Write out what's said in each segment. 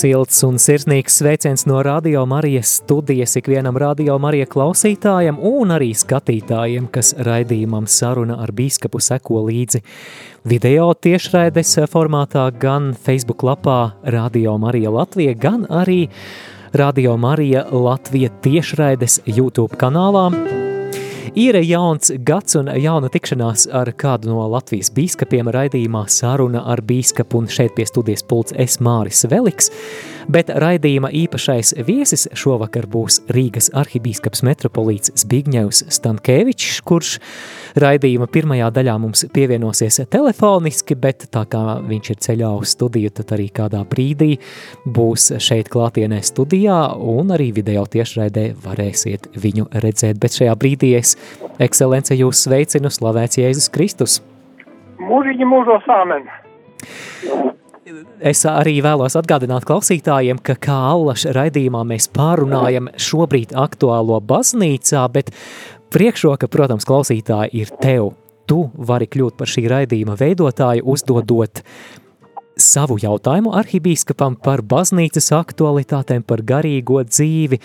Silts un sirsnīgs sveiciens no Radio Marijas studijas ikvienam Radio Marija klausītājam un arī skatītājiem, kas raidījumam saruna ar bīskapu seko līdzi video tiešraides formātā gan Facebook lapā Radio Marija Latvija, gan arī Radio Marija Latvija tiešraides YouTube kanālā. Ir jauns gads un jauna tikšanās ar kādu no Latvijas bīskapiem. Raidījumā saruna ar bīskapu un šeit pie studijas pults es Māris Veliks, bet raidījuma īpašais viesis šovakar būs Rīgas arhibīskaps metropolīts Zbigņevs Stankēvičs, kurš raidījuma pirmajā daļā mums pievienosies telefoniski, bet tā kā viņš ir ceļā uz studiju, tad arī kādā brīdī būs šeit klātienē studijā un arī video tiešraidē varēsiet viņu redzēt, bet šajā brīdī es, ekscelence, jūs sveicinu, slavēts Jēzus Kristus. Mūžīgi mūžos āmen. Es arī vēlos atgādināt klausītājiem, ka kā allaša raidījumā mēs pārunājam šobrīd aktuālo baznīcā, bet priekšroka, protams, klausītāji ir tev. Tu vari kļūt par šī raidījuma veidotāju, uzdodot savu jautājumu arhibīskapam par baznīcas aktualitātēm, par garīgo dzīvi,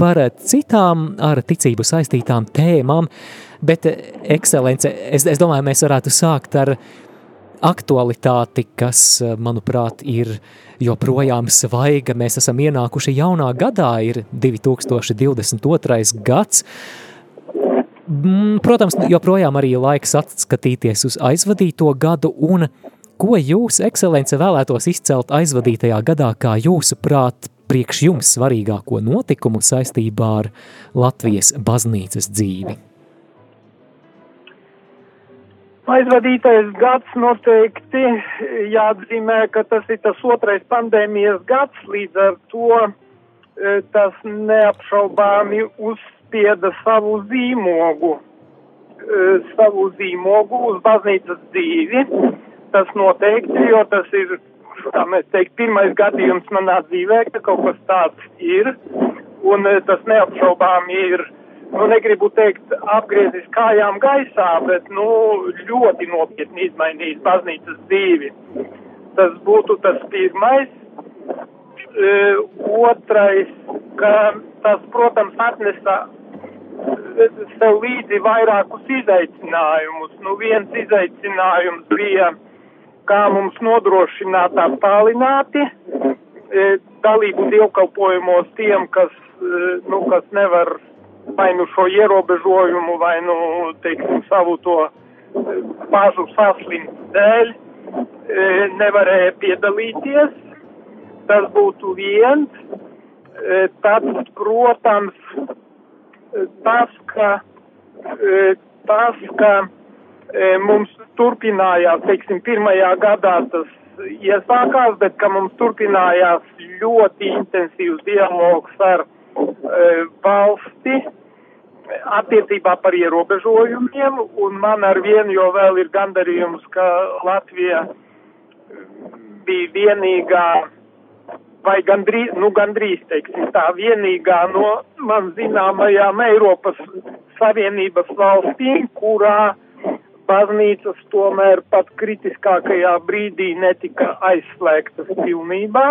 par citām ar ticību saistītām tēmām, bet, ekscelence, es, es domāju, mēs varētu sākt ar aktualitāti, kas, manuprāt, ir joprojām svaiga. Mēs esam ienākuši jaunā gadā, ir 2022. gads. Mm, protams, joprojām arī laiks atskatīties uz aizvadīto gadu un ko jūs, ekscelence, vēlētos izcelt aizvadītajā gadā, kā jūsuprāt, priekš jums svarīgāko notikumu saistībā ar Latvijas baznīcas dzīvi? Aizvadītais gads noteikti jāatzīmē, ka tas ir tas otrais pandēmijas gads, līdz ar to tas neapšaubāmi uzspieda savu zīmogu, savu zīmogu uz baznīcas dzīvi. Tas noteikti, jo tas ir, kā mēs teikt, pirmais gadījums manā dzīvē, ka kaut kas tāds ir, un tas neapšaubāmi ir nu, negribu teikt, apgriezis kājām gaisā, bet, nu, ļoti nopietni izmainījis baznīcas dzīvi. Tas būtu tas pirmais. E, otrais, ka tas, protams, atnesa sev līdzi vairākus izaicinājumus. Nu, viens izaicinājums bija, kā mums nodrošināt attālināti e, dalību dievkalpojumos tiem, kas, e, nu, kas nevar vai nu šo ierobežojumu, vai nu, teiksim, savu to pašu saslimt dēļ nevarēja piedalīties. Tas būtu viens. Tad, protams, tas, ka, tas, ka mums turpinājās, teiksim, pirmajā gadā tas iesākās, bet ka mums turpinājās ļoti intensīvs dialogs ar valsti attiecībā par ierobežojumiem, un man ar vienu jau vēl ir gandarījums, ka Latvija bija vienīgā, vai gandrīz, nu gandrīz, teiksim, tā vienīgā no man zināmajām Eiropas Savienības valstīm, kurā baznīcas tomēr pat kritiskākajā brīdī netika aizslēgtas pilnībā.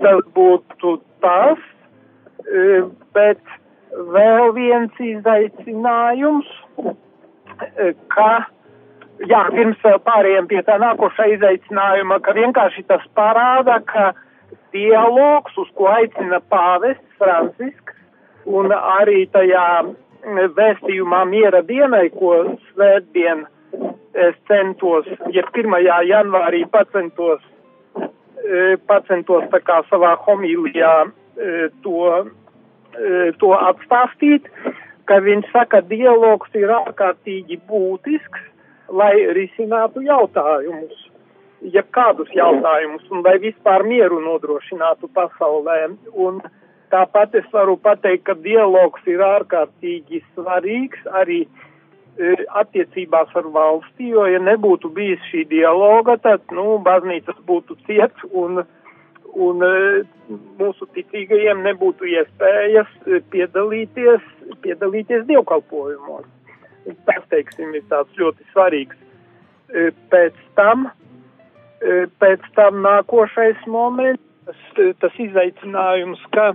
Tas būtu tas, bet vēl viens izaicinājums, ka, jā, pirms pārējiem pie tā nākošā izaicinājuma, ka vienkārši tas parāda, ka dialogs, uz ko aicina pāvests Francisks, un arī tajā vēstījumā miera dienai, ko svētdien es centos, ja 1. janvārī pacentos, pacentos tā kā savā homīlijā to to atstāstīt, ka viņš saka, dialogs ir ārkārtīgi būtisks, lai risinātu jautājumus, ja kādus jautājumus, un lai vispār mieru nodrošinātu pasaulē. Un tāpat es varu pateikt, ka dialogs ir ārkārtīgi svarīgs arī attiecībās ar valsti, jo, ja nebūtu bijis šī dialoga, tad, nu, baznīcas būtu ciet un, un mūsu ticīgajiem nebūtu iespējas piedalīties, piedalīties dievkalpojumos. Tas, teiksim, ir tāds ļoti svarīgs. Pēc tam, pēc tam nākošais moments, tas, tas izaicinājums, ka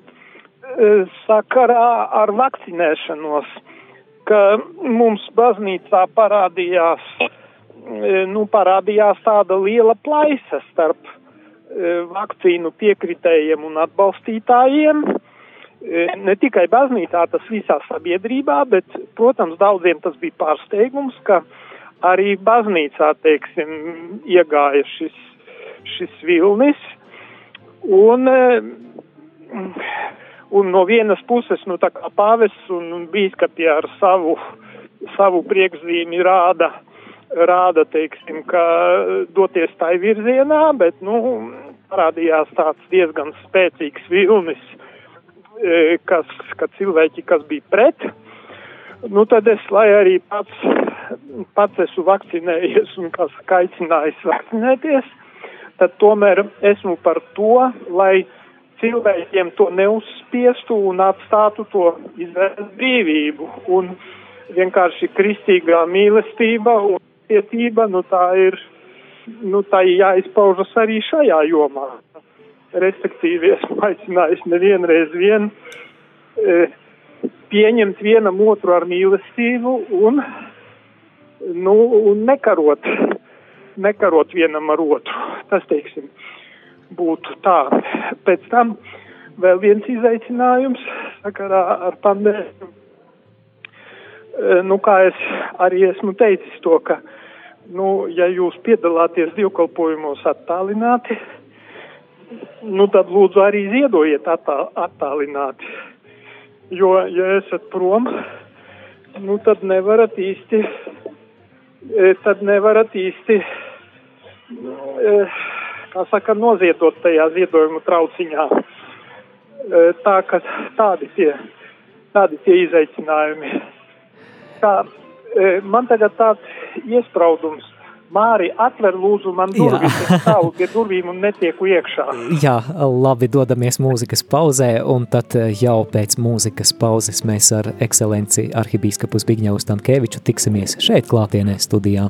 sakarā ar vakcinēšanos ka mums baznīcā parādījās, e, nu, parādījās tāda liela plaisa starp e, vakcīnu piekritējiem un atbalstītājiem. E, ne tikai baznīcā, tas visā sabiedrībā, bet, protams, daudziem tas bija pārsteigums, ka arī baznīcā, teiksim, iegāja šis, šis vilnis. Un Un no vienas puses, nu tā kā pāvests un, bīskapi ar savu, savu priekšzīmi rāda, rāda, teiksim, ka doties tai virzienā, bet, nu, parādījās tāds diezgan spēcīgs vilnis, e, kas, ka cilvēki, kas bija pret, nu tad es, lai arī pats, pats esmu vakcinējies un kas aicinājis vakcinēties, tad tomēr esmu par to, lai cilvēkiem to neuzspiestu un atstātu to izvēles brīvību. Un vienkārši kristīgā mīlestība un cietība, nu tā ir, nu tā ir jāizpaužas arī šajā jomā. Respektīvi, esmu aicinājis nevienreiz vien e, pieņemt vienam otru ar mīlestību un, nu, un nekarot, nekarot vienam ar otru. Tas, teiksim, būtu tā. Pēc tam vēl viens izaicinājums sakarā ar pandēmiju. Nu, kā es arī esmu teicis to, ka, nu, ja jūs piedalāties divkalpojumos attālināti, nu, tad lūdzu arī ziedojiet attā, attālināti. Jo, ja esat prom, nu, tad nevarat īsti, tad nevarat īsti, kā saka, noziedot tajā ziedojumu trauciņā. E, tā, ka tādi tie, tādi tie izaicinājumi. Tā, e, man tagad tāds iespraudums. Māri, atver lūdzu man durvis, stāvu pie durvīm un netieku iekšā. Jā, labi, dodamies mūzikas pauzē, un tad e, jau pēc mūzikas pauzes mēs ar ekscelenci arhibīskapu Zbigņevu Stankēviču tiksimies šeit klātienē studijā.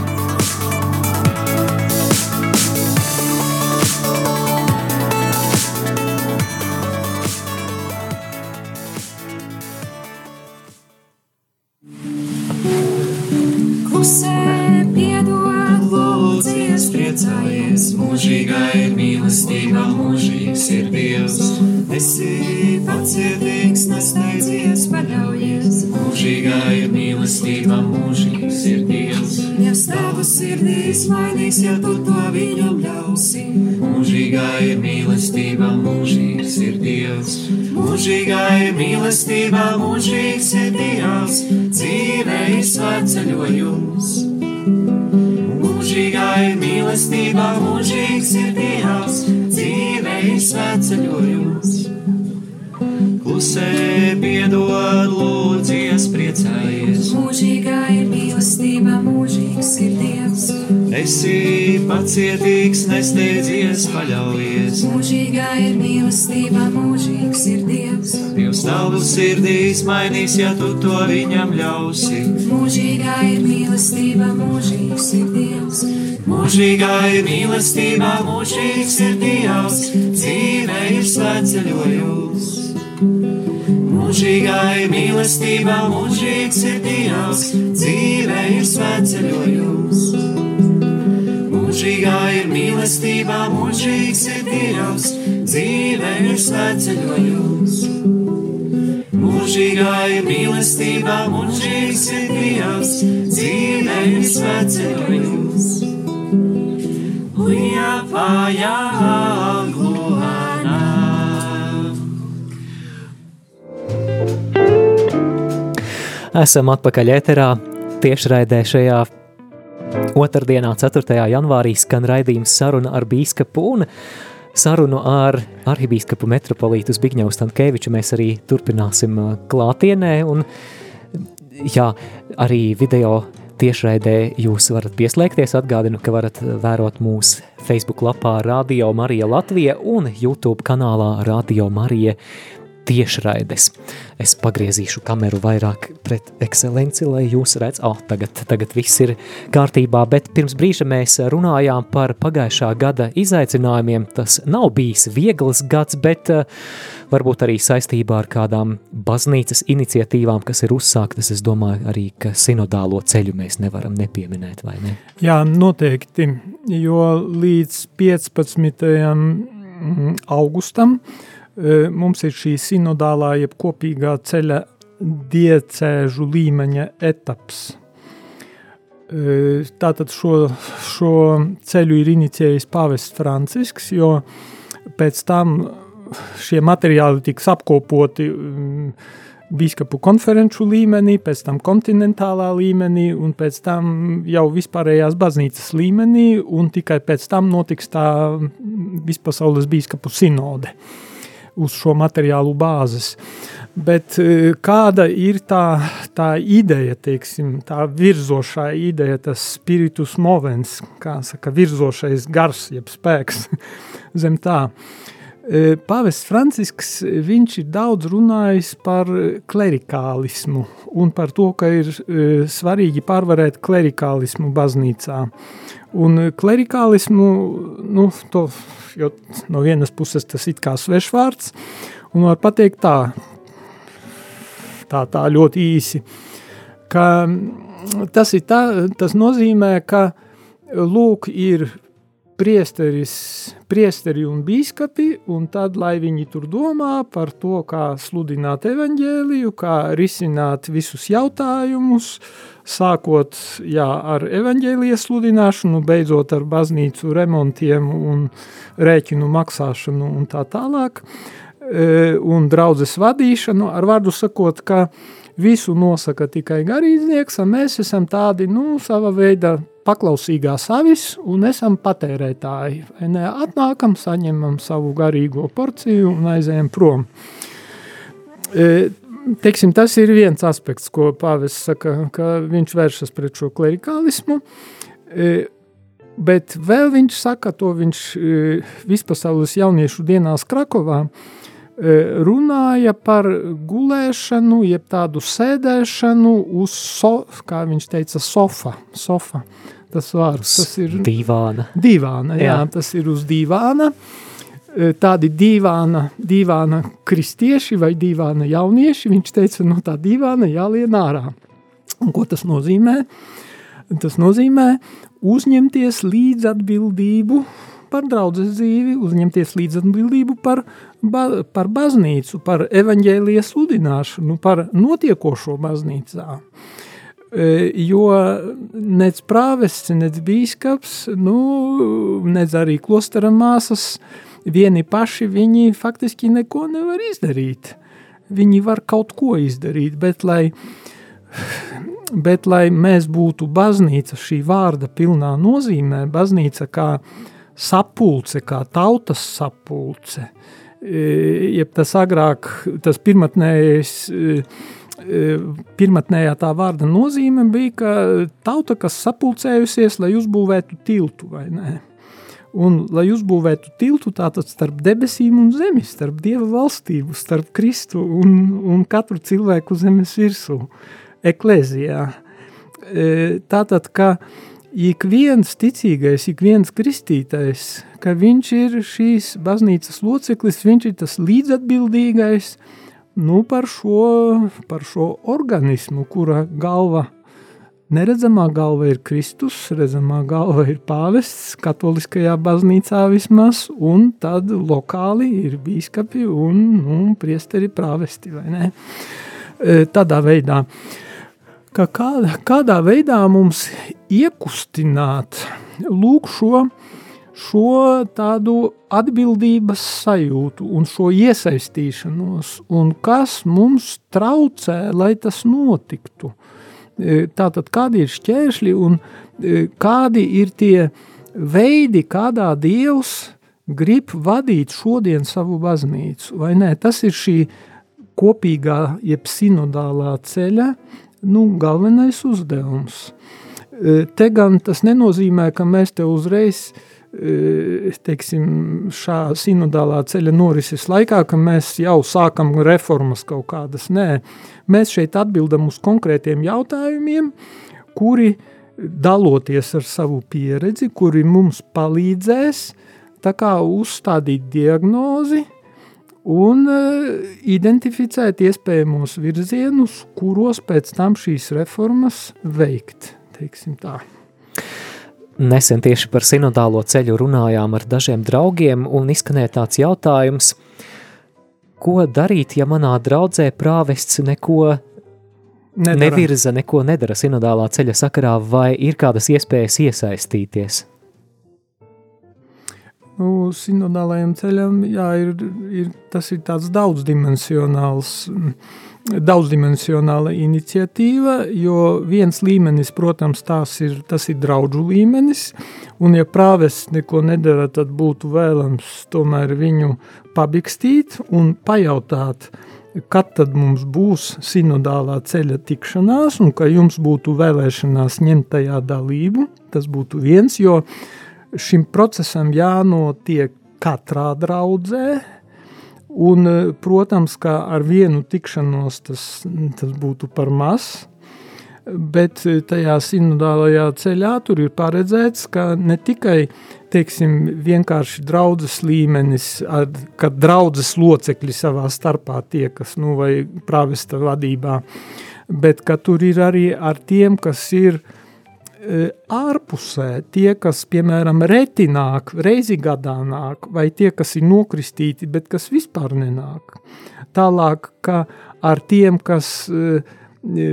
Mīlestība, mūžīgs ir Dievs. Dievs tavu sirdīs mainīs, ja tu to viņam ļausi. Mūžīgā ir mīlestība, mūžīgs ir Dievs. Mūžīgā ir mīlestība, mūžīgs ir Dievs. Dzīve ir svētceļojums. Mūžīgā ir mīlestība, mūžīgs ir Dievs. Dzīve ir svētceļojums klusē, piedod, Esi pacietīgs, nesteidzies, paļaujies. Mūžīgā ir mīlestība, mūžīgs ir Dievs. Dievs tavu sirdīs mainīs, ja tu to viņam ļausi. Mūžīgā ir mīlestība, mūžīgs ir Dievs. Mūžīgā ir mīlestība, mūžīgs ir Dievs. Dzīve ir svētceļojums. Mūžīgā ir mīlestība, mūžīgs ir Dievs, dzīve ir svētceļojums. Mūžīgā ir mīlestība, mūžīgs ir Dievs, dzīve ir svētceļojums. Mūžīgā ir mīlestība, mūžīgs ir Dievs, dzīve ir svētceļojums. Uja, pājā, Esam atpakaļ ēterā tiešraidē šajā Otrdienā, 4. janvārī, skan raidījums saruna ar bīskapu un sarunu ar arhibīskapu metropolītu Zbigņevu Stankēviču mēs arī turpināsim uh, klātienē un jā, arī video tiešraidē jūs varat pieslēgties. Atgādinu, ka varat vērot mūsu Facebook lapā Radio Marija Latvija un YouTube kanālā Radio Marija tiešraides. Es pagriezīšu kameru vairāk pret ekscelenci, lai jūs redz, ah, oh, tagad, tagad viss ir kārtībā, bet pirms brīža mēs runājām par pagājušā gada izaicinājumiem. Tas nav bijis viegls gads, bet uh, varbūt arī saistībā ar kādām baznīcas iniciatīvām, kas ir uzsāktas, es domāju arī, ka sinodālo ceļu mēs nevaram nepieminēt, vai ne? Jā, noteikti, jo līdz 15. Mm, augustam uh, mums ir šī sinodālā jeb kopīgā ceļa diecēžu līmeņa etaps. Tātad šo, šo ceļu ir inicijējis pāvests Francisks, jo pēc tam šie materiāli tiks apkopoti biskupu konferenču līmenī, pēc tam kontinentālā līmenī un pēc tam jau vispārējās baznīcas līmenī un tikai pēc tam notiks tā vispasaules biskupu sinode. Uh, uz šo materiālu bāzes. Bet e, kāda ir tā, tā ideja, teiksim, tā virzošā ideja, tas spiritus movens, kā saka, virzošais gars, jeb spēks zem tā. E, Pāvests Francisks, ir daudz runājis par klerikālismu un par to, ka ir e, svarīgi pārvarēt klerikālismu baznīcā. Un klerikālismu, nu, to no vienas puses tas ir kā svešvārds, un var pateikt tā, tā, tā ļoti īsi, ka tas, ir tā, tas nozīmē, ka lūk ir priesteri un bīskapi, un tad, lai viņi tur domā par to, kā sludināt evaņģēliju, kā risināt visus jautājumus, sākot jā, ar evaņģēlijas sludināšanu, beidzot ar baznīcu remontiem un rēķinu maksāšanu un tā tālāk, e, un draudzes vadīšanu, ar vārdu sakot, ka visu nosaka tikai garīdznieks, un mēs esam tādi, nu, sava veida paklausīgā savis un esam patērētāji. Atnākam, saņemam savu garīgo porciju un aizējam prom. E, teiksim, tas ir viens aspekts, ko pāvests saka, ka viņš vēršas pret šo klerikālismu, e, bet vēl viņš saka, to viņš e, vispasaules jauniešu dienās Krakovā, runāja par gulēšanu, jeb tādu sēdēšanu uz, so, kā viņš teica, sofa, sofa, tas vārds, tas ir... Divāna. Divāna, jā, jā. tas ir uz divāna, E, tādi dīvāna, dīvāna kristieši vai dīvāna jaunieši, viņš teica, no tā dīvāna jālien ārā. Un ko tas nozīmē? Tas nozīmē uzņemties līdz atbildību par draudzes dzīvi, uzņemties līdz atbildību par, ba, par baznīcu, par evaņģēlijas sludināšanu, par notiekošo baznīcā. E, jo nec prāvests, nec bīskaps, nu, nec arī klostera māsas, vieni paši viņi faktiski neko nevar izdarīt. Viņi var kaut ko izdarīt, bet lai, bet lai mēs būtu baznīca šī vārda pilnā nozīmē, baznīca kā sapulce, kā tautas sapulce, e, jeb tas agrāk, tas pirmatnējais, e, e, pirmatnējā tā vārda nozīme bija, ka tauta, kas sapulcējusies, lai uzbūvētu tiltu, vai ne? Un, lai uzbūvētu tiltu tātad starp debesīm un zemi, starp Dieva valstību, starp Kristu un, un katru cilvēku zemes virsū, eklēzijā. Tātad, ka ik viens ticīgais, ik viens kristītais, ka viņš ir šīs baznīcas loceklis, viņš ir tas līdzatbildīgais nu, par, šo, par šo organismu, kura galva Neredzamā galva ir Kristus, redzamā galva ir pāvests, katoliskajā baznīcā vismaz, un tad lokāli ir bīskapi un nu, priesteri prāvesti, vai ne? E, tādā veidā, ka kādā, kādā veidā mums iekustināt lūk šo, šo tādu atbildības sajūtu un šo iesaistīšanos, un kas mums traucē, lai tas notiktu – Tātad kādi ir šķēršļi un kādi ir tie veidi, kādā Dievs grib vadīt šodien savu baznīcu, vai nē? Tas ir šī kopīgā, jeb sinodālā ceļa nu, galvenais uzdevums. Te gan tas nenozīmē, ka mēs te uzreiz uh, teiksim, šā sinodālā ceļa norises laikā, ka mēs jau sākam reformas kaut kādas. Nē, mēs šeit atbildam uz konkrētiem jautājumiem, kuri daloties ar savu pieredzi, kuri mums palīdzēs uzstādīt diagnozi un identificēt iespējamos virzienus, kuros pēc tam šīs reformas veikt. Nesen tieši par sinodālo ceļu runājām ar dažiem draugiem un izskanēja tāds jautājums, ko darīt, ja manā draudzē prāvests neko nedara. nevirza, neko nedara sinodālā ceļa sakarā, vai ir kādas iespējas iesaistīties? Nu, sinodālajam ceļam, jā, ir, ir, tas ir tāds daudzdimensionāls daudzdimensionāla iniciatīva, jo viens līmenis, protams, ir, tas ir draudžu līmenis, un ja prāvests neko nedara, tad būtu vēlams tomēr viņu pabikstīt un pajautāt, kad tad mums būs sinodālā ceļa tikšanās, un ka jums būtu vēlēšanās ņemt tajā dalību, tas būtu viens, jo šim procesam jānotiek katrā draudzē, Un, eh, protams, ka ar vienu tikšanos tas, tas būtu par maz, bet eh, tajā sinodālajā ceļā tur ir paredzēts, ka ne tikai teiksim, vienkārši draudzes līmenis, kad draudzes locekļi savā starpā tiekas, nu, vai prāvesta vadībā, bet ka tur ir arī ar tiem, kas ir E, ārpusē tie, kas, piemēram, reti nāk, reizi gadā nāk, vai tie, kas ir nokristīti, bet kas vispār nenāk. Tālāk, ka ar tiem, kas e,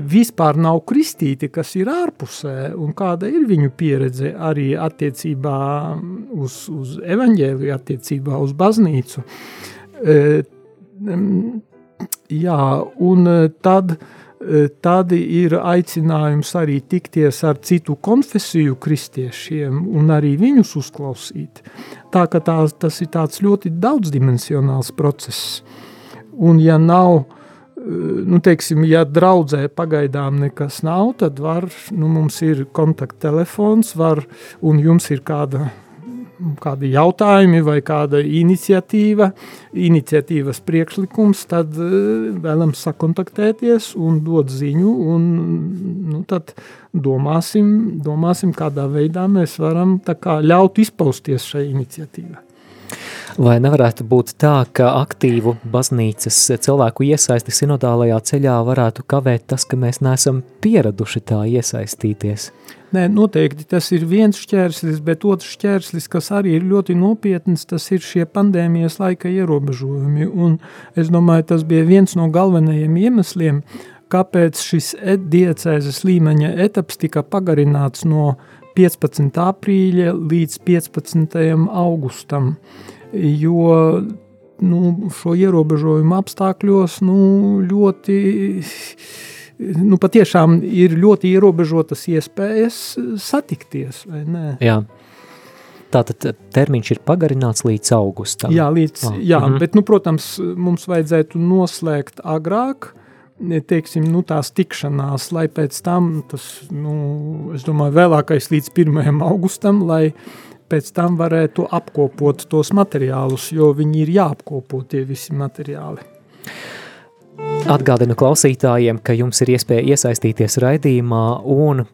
vispār nav kristīti, kas ir ārpusē, un kāda ir viņu pieredze arī attiecībā uz, uz evaņģēliju, attiecībā uz baznīcu. E, jā, un tad tad ir aicinājums arī tikties ar citu konfesiju kristiešiem un arī viņus uzklausīt. Tā ka tā, tas ir tāds ļoti daudzdimensionāls process. Un ja nav, eh, nu teiksim, ja draudzē pagaidām nekas nav, tad var, nu mums ir kontakttelefons, var, un jums ir kāda kādi jautājumi vai kāda iniciatīva, iniciatīvas priekšlikums, tad eh, vēlams sakontaktēties un dot ziņu, un nu, tad domāsim, domāsim, kādā veidā mēs varam kā, ļaut izpausties šai iniciatīvai. Vai nevarētu būt tā, ka aktīvu baznīcas cilvēku iesaisti sinodālajā ceļā varētu kavēt tas, ka mēs neesam pieraduši tā iesaistīties? Nē, noteikti tas ir viens šķērslis, bet otrs šķērslis, kas arī ir ļoti nopietns, tas ir šie pandēmijas laika ierobežojumi. Un es domāju, tas bija viens no galvenajiem iemesliem, kāpēc šis diecēzes līmeņa etaps tika pagarināts no 15. aprīļa līdz 15. augustam. Jo nu, šo ierobežojumu apstākļos nu, ļoti, nu, patiešām ir ļoti ierobežotas iespējas satikties. Tātad termiņš ir pagarināts līdz augustam. Jā, līdz, ah. jā mm -hmm. bet, nu, protams, mums vajadzētu noslēgt agrāk, teiksim, nu, tās tikšanās, lai pēc tam, tas, nu, es domāju, vēlākais līdz 1. augustam, lai pēc tam varētu apkopot tos materiālus, jo viņi ir jāapkopo tie visi materiāli. Atgādinu klausītājiem, ka jums ir iespēja iesaistīties raidījumā un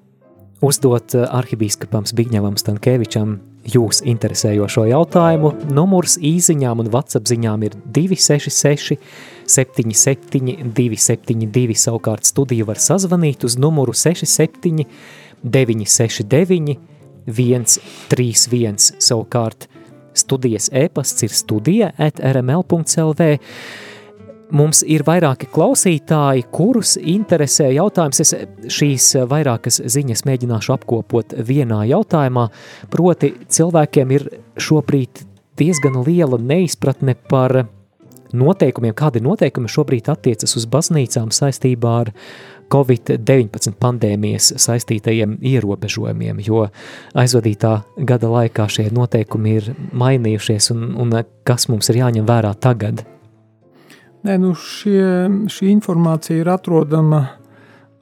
uzdot arhibīskapam Zbigņevam Stankēvičam jūs interesējošo jautājumu. Numurs īziņām un WhatsApp ziņām ir 266 77 272, savukārt studiju var sazvanīt uz numuru 67 969 131. Savukārt studijas e-pasts ir studija at rml.lv. Mums ir vairāki klausītāji, kurus interesē jautājums. Es šīs vairākas ziņas mēģināšu apkopot vienā jautājumā. Proti, cilvēkiem ir šobrīd diezgan liela neizpratne par noteikumiem, kādi noteikumi šobrīd attiecas uz baznīcām saistībā ar Covid-19 pandēmijas saistītajiem ierobežojumiem, jo aizvadītā gada laikā šie noteikumi ir mainījušies un, un kas mums ir jāņem vērā tagad? Nē, nu šie, šī informācija ir atrodama,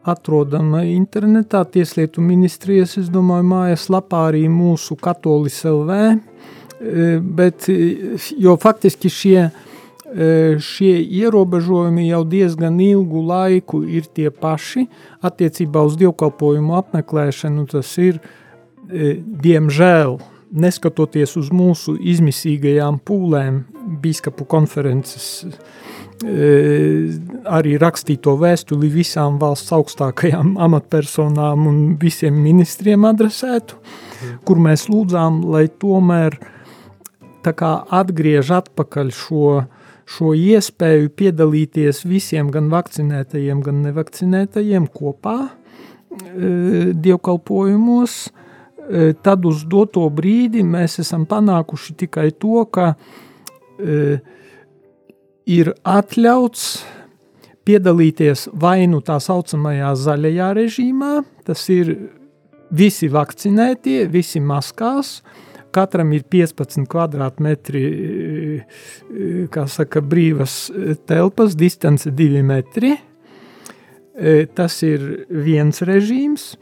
atrodama internetā, Tieslietu ministrijas, es domāju, mājas lapā arī mūsu katolis LV, e, bet, jo faktiski šie, e, šie ierobežojumi jau diezgan ilgu laiku ir tie paši, attiecībā uz dievkalpojumu apmeklēšanu tas ir, e, diemžēl, neskatoties uz mūsu izmisīgajām pūlēm, bīskapu konferences arī rakstīto vēstuli visām valsts augstākajām amatpersonām un visiem ministriem adresētu, kur mēs lūdzām, lai tomēr tā kā atgriež atpakaļ šo, šo iespēju piedalīties visiem gan vakcinētajiem, gan nevakcinētajiem kopā dievkalpojumos, tad uz doto brīdi mēs esam panākuši tikai to, ka uh, ir atļauts piedalīties vai nu tā saucamajā zaļajā režīmā, tas ir visi vakcinētie, visi maskās, katram ir 15 kvadrātmetri, kā saka, brīvas telpas, distance 2 metri. Tas ir viens režīms,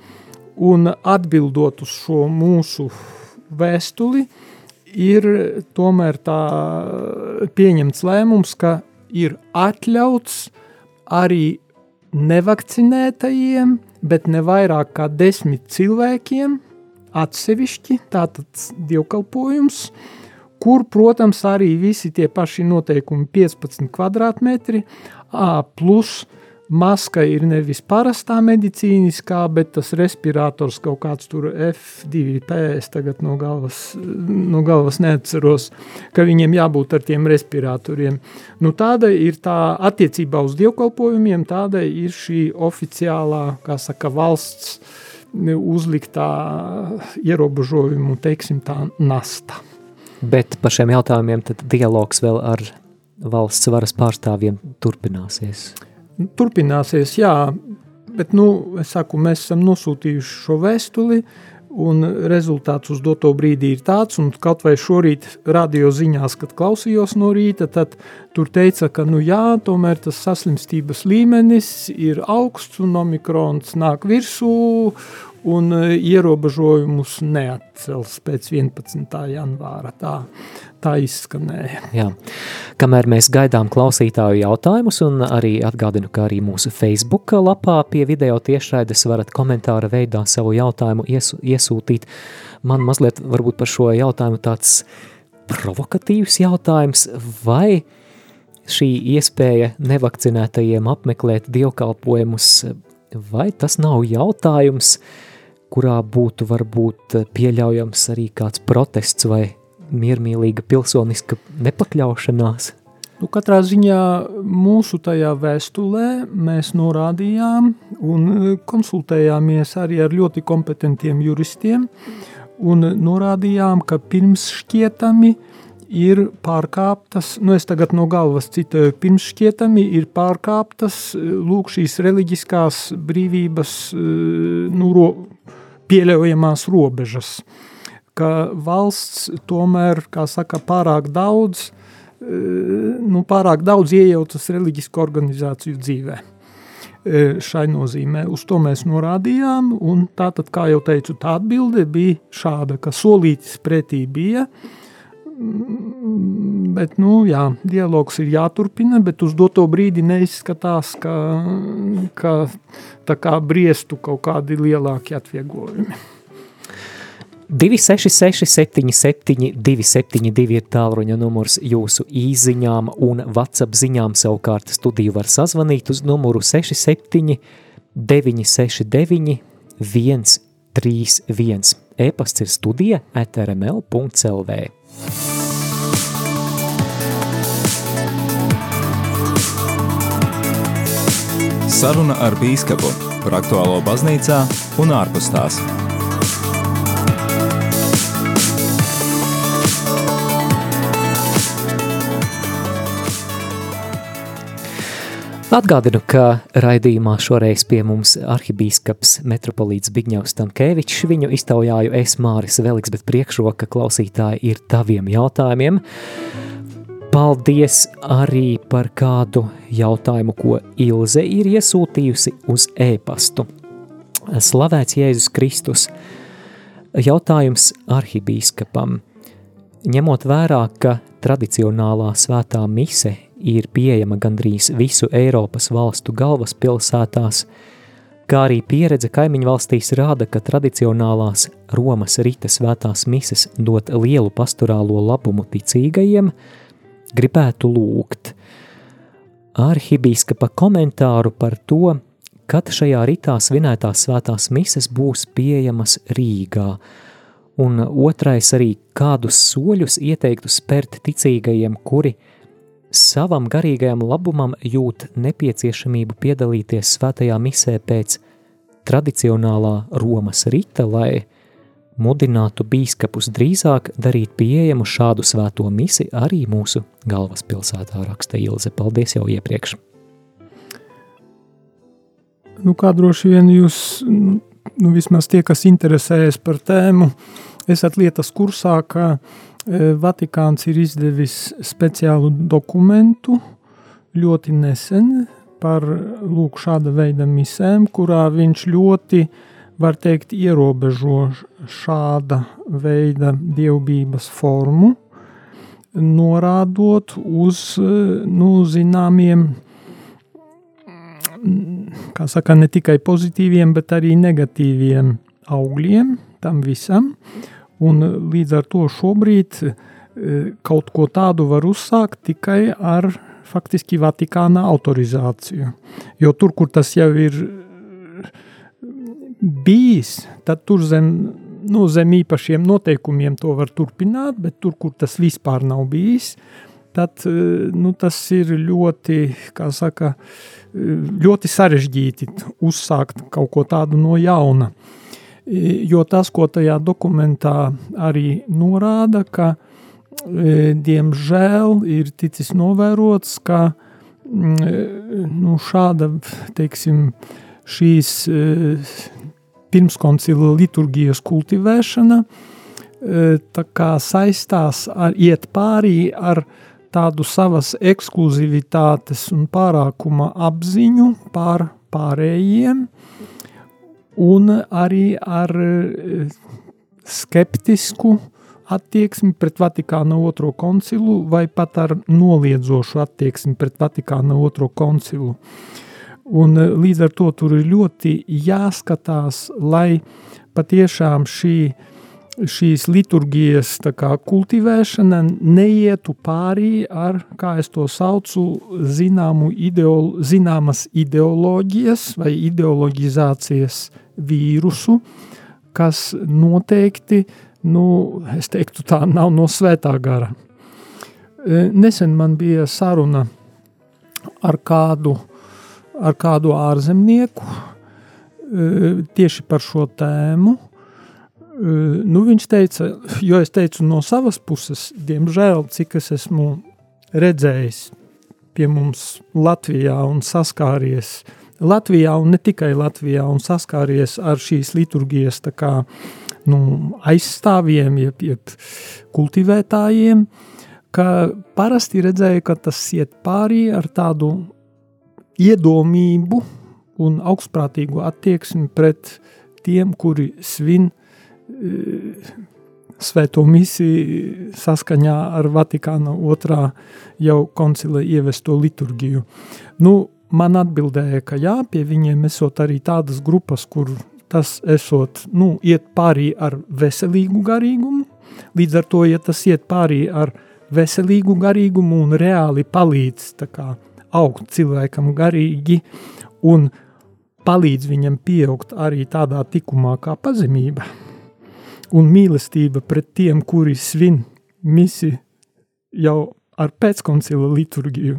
un atbildot uz šo mūsu vēstuli, ir tomēr tā pieņemts lēmums, ka ir atļauts arī nevakcinētajiem, bet ne vairāk kā desmit cilvēkiem atsevišķi, tātad dievkalpojums, kur, protams, arī visi tie paši noteikumi 15 kvadrātmetri, plus maska ir nevis parastā medicīniskā, bet tas respirators kaut kāds tur F2P, es tagad no galvas, no galvas neatceros, ka viņiem jābūt ar tiem respiratoriem. Nu, tāda ir tā attiecībā uz dievkalpojumiem, tāda ir šī oficiālā, kā saka, valsts uzliktā ierobežojumu, teiksim tā, nasta. Bet par šiem jautājumiem tad dialogs vēl ar valsts varas pārstāvjiem turpināsies. Turpināsies, jā, bet nu, es saku, mēs esam nosūtījuši šo vēstuli, un rezultāts uz doto brīdi ir tāds, un kaut vai šorīt radio ziņās, kad klausījos no rīta, tad tur teica, ka, nu jā, tomēr tas saslimstības līmenis ir augsts un omikrons nāk virsū, un e, ierobežojumus neatcels pēc 11. janvāra. Tā, tā izskanēja. Jā. Kamēr mēs gaidām klausītāju jautājumus, un arī atgādinu, ka arī mūsu Facebook lapā pie video tiešraides varat komentāra veidā savu jautājumu ies, iesūtīt. Man mazliet varbūt par šo jautājumu tāds provokatīvs jautājums, vai šī iespēja nevakcinētajiem apmeklēt dievkalpojumus, vai tas nav jautājums, kurā būtu varbūt pieļaujams arī kāds protests vai miermīlīga pilsoniska nepakļaušanās? Nu, katrā ziņā mūsu tajā vēstulē mēs norādījām un eh, konsultējāmies arī ar ļoti kompetentiem juristiem un norādījām, ka pirms šķietami ir pārkāptas, nu es tagad no galvas citēju, pirms šķietami ir pārkāptas eh, lūk šīs reliģiskās brīvības nu, ro, pieļaujamās robežas, ka valsts tomēr, kā saka, pārāk daudz, e, nu, pārāk daudz iejaucas reliģisku organizāciju dzīvē. E, šai nozīmē uz to mēs norādījām, un tātad, kā jau teicu, tā atbilde bija šāda, ka solītis pretī bija, bet, nu, jā, dialogs ir jāturpina, bet uz doto brīdi neizskatās, ka, ka tā kā briestu kaut kādi lielāki atvieglojumi. 266, 77, 272 ir tālruņa numurs jūsu īsiņām, un WhatsApp ziņām savukārt studiju var sazvanīt uz numuru 67, 969, 131. E-pasts ir studija at rml.lv. Saruna ar bīskapu par aktuālo baznīcā un ārpus tās. Atgādinu, ka raidījumā šoreiz pie mums arhibīskaps metropolīts Bigņevs Tankēvičs, viņu iztaujāju es Māris Veliks, bet priekšroka klausītāji ir taviem jautājumiem. Paldies arī par kādu jautājumu, ko Ilze ir iesūtījusi uz e-pastu. Slavēts Jēzus Kristus. Jautājums arhibīskapam. Ņemot vērā, ka tradicionālā svētā mise ir pieejama gandrīz visu Eiropas valstu galvaspilsētās, kā arī pieredze kaimiņu valstīs rāda, ka tradicionālās Romas rita svētās mises dot lielu pastorālo labumu ticīgajiem, gribētu lūgt arhibīskapa komentāru par to, kad šajā ritā svinētās svētās mises būs pieejamas Rīgā, un otrais arī kādus soļus ieteiktu spērt ticīgajiem, kuri – savam garīgajam labumam jūt nepieciešamību piedalīties svētajā misē pēc tradicionālā Romas rita, lai mudinātu bīskapus drīzāk darīt pieejamu šādu svēto misi arī mūsu galvaspilsētā raksta Ilze. Paldies jau iepriekš! Nu, kā droši vien jūs, nu, vismaz tie, kas interesējas par tēmu, esat lietas kursā, ka uh, Vatikāns ir izdevis speciālu dokumentu ļoti nesen par lūk, šāda veida misēm, kurā viņš ļoti, var teikt, ierobežo šāda veida dievbības formu, norādot uz nu, zināmiem, kā saka, ne tikai pozitīviem, bet arī negatīviem augļiem tam visam. Un līdz ar to šobrīd eh, kaut ko tādu var uzsākt tikai ar faktiski Vatikāna autorizāciju. Jo tur, kur tas jau ir eh, bijis, tad tur zem, nu, zem īpašiem noteikumiem to var turpināt, bet tur, kur tas vispār nav bijis, tad nu, tas ir ļoti, kā saka, ļoti sarežģīti uzsākt kaut ko tādu no jauna. Uh, jo tas, ko tajā dokumentā arī norāda, ka e, diemžēl ir ticis novērots, ka mm, e, nu, šāda, teiksim, šīs e, pirmskoncila liturgijas kultivēšana saistās ar iet pārī ar tādu savas ekskluzivitātes un pārākuma apziņu pār pārējiem, un arī ar eh, skeptisku attieksmi pret Vatikāna otro koncilu vai pat ar noliedzošu attieksmi pret Vatikāna otro koncilu. Un eh, līdz ar to tur ir ļoti jāskatās, lai patiešām šī, šīs liturgijas kā, kultivēšana neietu pārī ar, kā es to saucu, zināmu ideolo, zināmas ideoloģijas vai ideologizācijas vīrusu, kas noteikti, nu, es teiktu, tā nav no svētā gara. E, nesen man bija saruna ar kādu, ar kādu ārzemnieku e, tieši par šo tēmu. Nu, viņš teica, jo es teicu no savas puses, diemžēl, cik es esmu redzējis pie mums Latvijā un saskāries Latvijā un ne tikai Latvijā un saskāries ar šīs liturgijas kā, nu, aizstāvjiem, jeb, jeb kultivētājiem, ka parasti redzēja, ka tas iet pārī ar tādu iedomību un augstprātīgu attieksmi pret tiem, kuri svin svēto misiju saskaņā ar Vatikāna otrā jau koncila ievesto liturgiju. Nu, man atbildēja, ka jā, pie viņiem esot arī tādas grupas, kur tas esot, nu, iet pārī ar veselīgu garīgumu, līdz ar to, ja tas iet pārī ar veselīgu garīgumu un reāli palīdz tā kā augt cilvēkam garīgi un palīdz viņam pieaugt arī tādā tikumā kā pazemība un mīlestība pret tiem, kuri svin misi jau ar pēckoncila liturgiju,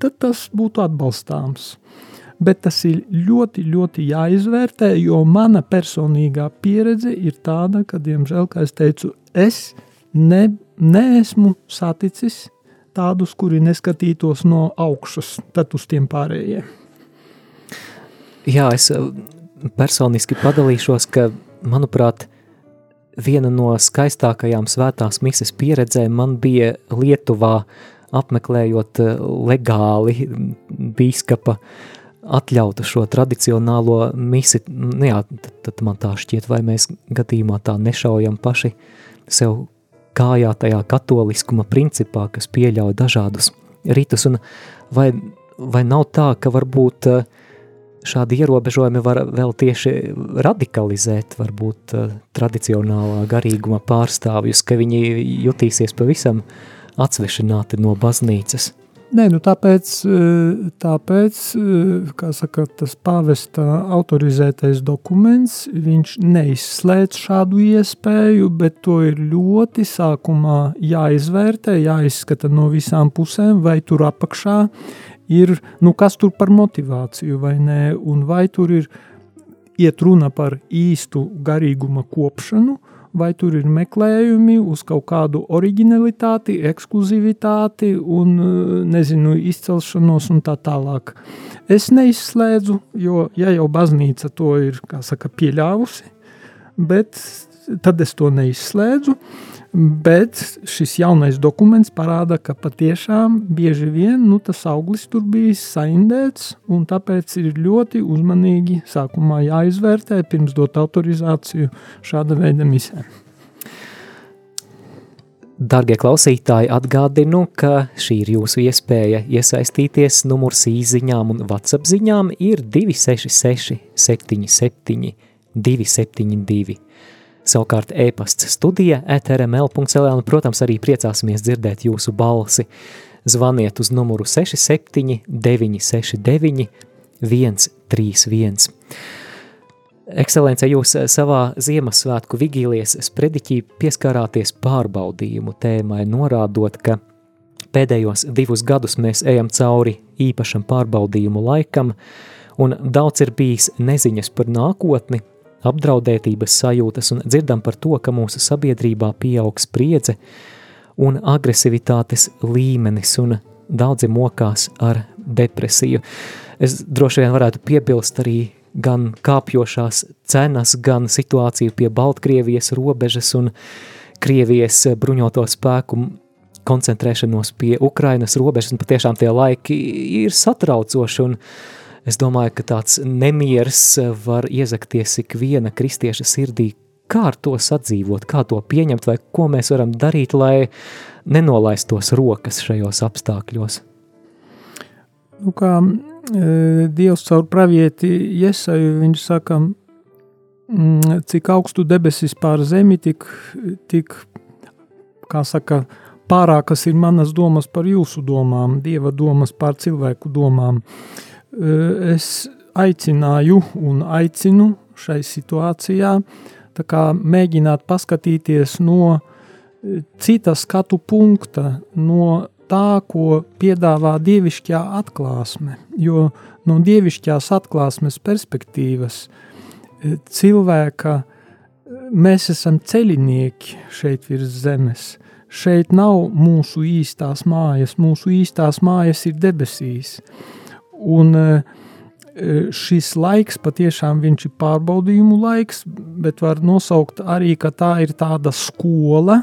tad tas būtu atbalstāms. Bet tas ir ļoti, ļoti jāizvērtē, jo mana personīgā pieredze ir tāda, ka, diemžēl, kā es teicu, es ne, neesmu saticis tādus, kuri neskatītos no augšas, tad uz tiem pārējiem. Jā, es eh, personiski padalīšos, ka, manuprāt, viena no skaistākajām svētās mises pieredzēm man bija Lietuvā apmeklējot eh, legāli bīskapa atļautu šo tradicionālo misi. Nu jā, tad, tad man tā šķiet, vai mēs gadījumā tā nešaujam paši sev kājā tajā katoliskuma principā, kas pieļauj dažādus ritus, un vai, vai nav tā, ka varbūt uh, šādi ierobežojumi var vēl tieši radikalizēt varbūt uh, tradicionālā garīguma pārstāvjus, ka viņi jutīsies pavisam atsvešināti no baznīcas. Nē, nu tāpēc, eh, tāpēc, eh, kā saka, tas pāvesta autorizētais dokuments, viņš neizslēdz šādu iespēju, bet to ir ļoti sākumā jāizvērtē, jāizskata no visām pusēm, vai tur apakšā ir, nu kas tur par motivāciju vai nē, un vai tur ir iet runa par īstu garīguma kopšanu, vai tur ir meklējumi uz kaut kādu originalitāti, ekskluzivitāti un, nezinu, izcelšanos un tā tālāk. Es neizslēdzu, jo, ja jau baznīca to ir, saka, pieļāvusi, bet tad es to neizslēdzu, Bet šis jaunais dokuments parāda, ka patiešām bieži vien nu, tas auglis tur bija saindēts, un tāpēc ir ļoti uzmanīgi sākumā jāizvērtē, pirms dot autorizāciju šāda veida misēm. Darbie klausītāji, atgādinu, ka šī ir jūsu iespēja iesaistīties. Numurs īsiņām un WhatsApp ziņām ir 266, 77, 272. Savukārt e-pasts studija etrml.cl un, protams, arī priecāsimies dzirdēt jūsu balsi. Zvaniet uz numuru 67 969 131. Ekscelence, jūs savā Ziemassvētku vigīlijas sprediķī pieskārāties pārbaudījumu tēmai, norādot, ka pēdējos divus gadus mēs ejam cauri īpašam pārbaudījumu laikam, un daudz ir bijis neziņas par nākotni, apdraudētības sajūtas un dzirdam par to, ka mūsu sabiedrībā pieaug spriedze un agresivitātes līmenis un daudzi mokās ar depresiju. Es droši vien varētu piebilst arī gan kāpjošās cenas, gan situāciju pie Baltkrievijas robežas un Krievijas bruņoto spēku koncentrēšanos pie Ukrainas robežas, un patiešām tie laiki ir satraucoši, un Es domāju, ka tāds nemieris var iezakties ikviena kristieša sirdī. Kā ar to sadzīvot, kā to pieņemt, vai ko mēs varam darīt, lai nenolaistos rokas šajos apstākļos? Nu, kā e, Dievs caur pravieti Iesaju, viņš saka, mm, cik augstu debesis pār zemi, tik, tik kā saka, pārākas ir manas domas par jūsu domām, Dieva domas pār cilvēku domām. Uh, es aicināju un aicinu šai situācijā mēģināt paskatīties no cita skatu punkta, no tā, ko piedāvā dievišķā atklāsme. Jo no dievišķās atklāsmes perspektīvas cilvēka mēs esam ceļinieki šeit virs zemes. Šeit nav mūsu īstās mājas, mūsu īstās mājas ir debesīs. Un e, e, šis laiks patiešām viņš ir pārbaudījumu laiks, bet var nosaukt arī, ka tā ir tāda skola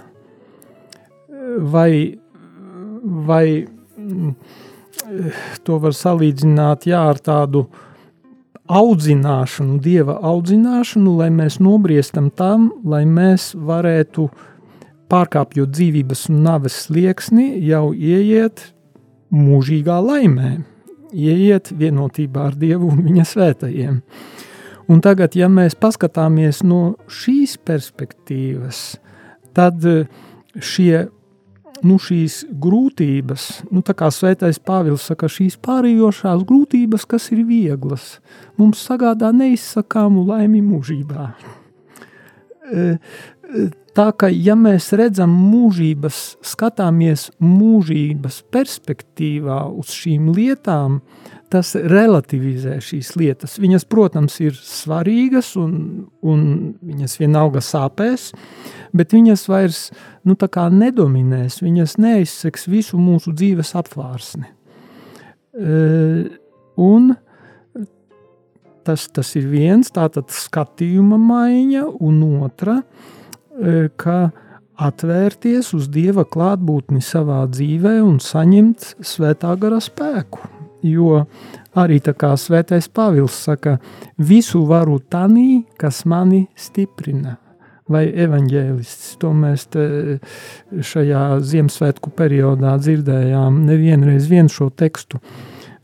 vai, vai mm, to var salīdzināt jā, ar tādu audzināšanu, dieva audzināšanu, lai mēs nobriestam tam, lai mēs varētu pārkāpjot dzīvības un naves slieksni, jau ieiet mūžīgā laimē ieiet vienotībā ar Dievu un viņa svētajiem. Un tagad, ja mēs paskatāmies no šīs perspektīvas, tad eh, šie, nu, šīs grūtības, nu, tā kā svētais Pāvils saka, šīs pārējošās grūtības, kas ir vieglas, mums sagādā neizsakāmu laimi mūžībā. Tā ka, ja mēs redzam mūžības, skatāmies mūžības perspektīvā uz šīm lietām, tas relativizē šīs lietas. Viņas, protams, ir svarīgas un, un viņas vienalga sāpēs, bet viņas vairs nu, nedominēs, viņas neizseks visu mūsu dzīves apvārsni. E, un tas, tas ir viens, tātad skatījuma maiņa, un otra – E, ka atvērties uz Dieva klātbūtni savā dzīvē un saņemt svētā gara spēku. Jo arī tā kā svētais Pāvils saka, visu varu tanī, kas mani stiprina. Vai evaņģēlists, to mēs šajā Ziemassvētku periodā dzirdējām nevienreiz vien šo tekstu,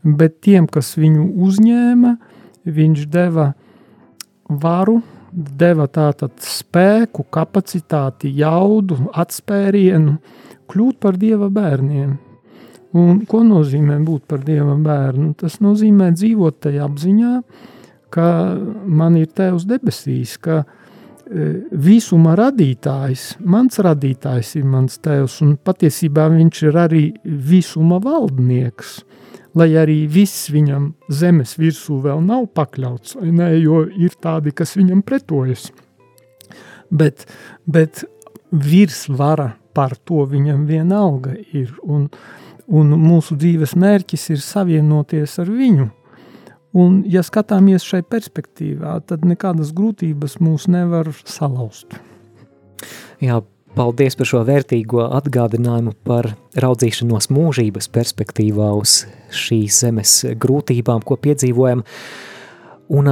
bet tiem, kas viņu uzņēma, viņš deva varu deva tātad spēku, kapacitāti, jaudu, atspērienu, kļūt par dieva bērniem. Un ko nozīmē būt par dieva bērnu? Tas nozīmē dzīvot tajā apziņā, ka man ir tevs debesīs, ka e, visuma radītājs, mans radītājs ir mans tevs, un patiesībā viņš ir arī visuma valdnieks lai arī viss viņam zemes virsū vēl nav pakļauts, ne, jo ir tādi, kas viņam pretojas. Bet, bet virsvara par to viņam vienalga ir, un, un mūsu dzīves mērķis ir savienoties ar viņu. Un, ja skatāmies šai perspektīvā, tad nekādas grūtības mūs nevar salauzt. Jā, Paldies par šo vērtīgo atgādinājumu par raudzīšanos mūžības perspektīvā uz šīs zemes grūtībām, ko piedzīvojam. Un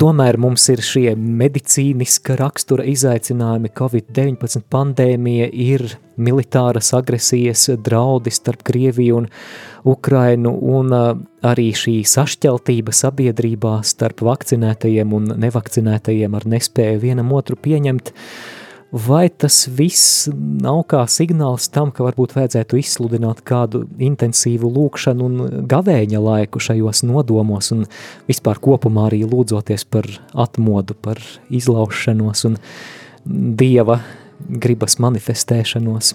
tomēr mums ir šie medicīniska rakstura izaicinājumi, Covid-19 pandēmija, ir militāras agresijas draudi starp Krieviju un Ukrainu, un arī šī sašķeltība sabiedrībā starp vakcinētajiem un nevakcinētajiem ar nespēju vienam otru pieņemt – vai tas viss nav kā signāls tam, ka varbūt vajadzētu izsludināt kādu intensīvu lūkšanu un gavēņa laiku šajos nodomos un vispār kopumā arī lūdzoties par atmodu, par izlaušanos un dieva gribas manifestēšanos.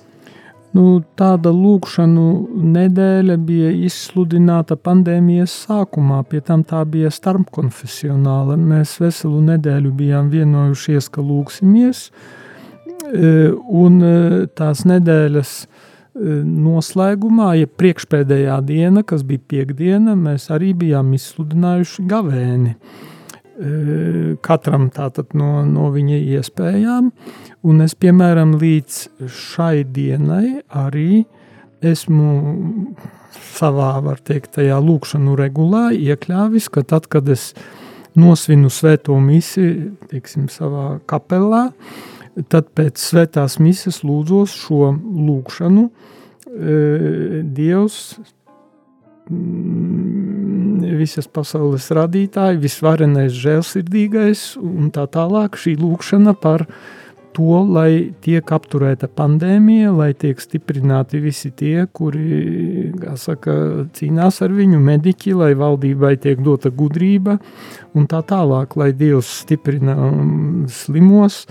Nu, tāda lūkšanu nedēļa bija izsludināta pandēmijas sākumā, pie tam tā bija starpkonfesionāla. Mēs veselu nedēļu bijām vienojušies, ka lūksimies, uh, un tās nedēļas noslēgumā, ja priekšpēdējā diena, kas bija piekdiena, mēs arī bijām izsludinājuši gavēni. Katram tātad no, no viņa iespējām, un es, piemēram, līdz šai dienai arī esmu savā, var teikt, tajā lūkšanu regulā iekļāvis, ka tad, kad es nosvinu svēto misi, teiksim, savā kapelā, tad pēc svētās mises lūdzos šo lūkšanu. E, Dievs, mm, visas pasaules radītāji, visvarenais, žēlsirdīgais un tā tālāk šī lūkšana par viņu to, lai tiek apturēta pandēmija, lai tiek stiprināti visi tie, kuri saka, cīnās ar viņu, mediķi, lai valdībai tiek dota gudrība un tā tālāk, lai Dievs stiprina um, slimos,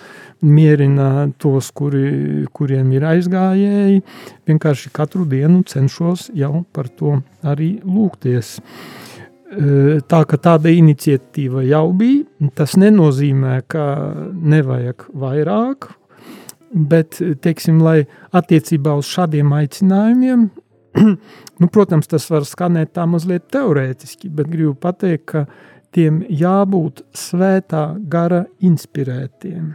mierina tos, kuri, kuriem ir aizgājēji. Vienkārši katru dienu cenšos jau par to arī lūgties. Tā ka tāda iniciatīva jau bija, tas nenozīmē, ka nevajag vairāk, bet, teiksim, lai attiecībā uz šādiem aicinājumiem, nu, protams, tas var skanēt tā mazliet teorētiski, bet gribu pateikt, ka tiem jābūt svētā gara inspirētiem,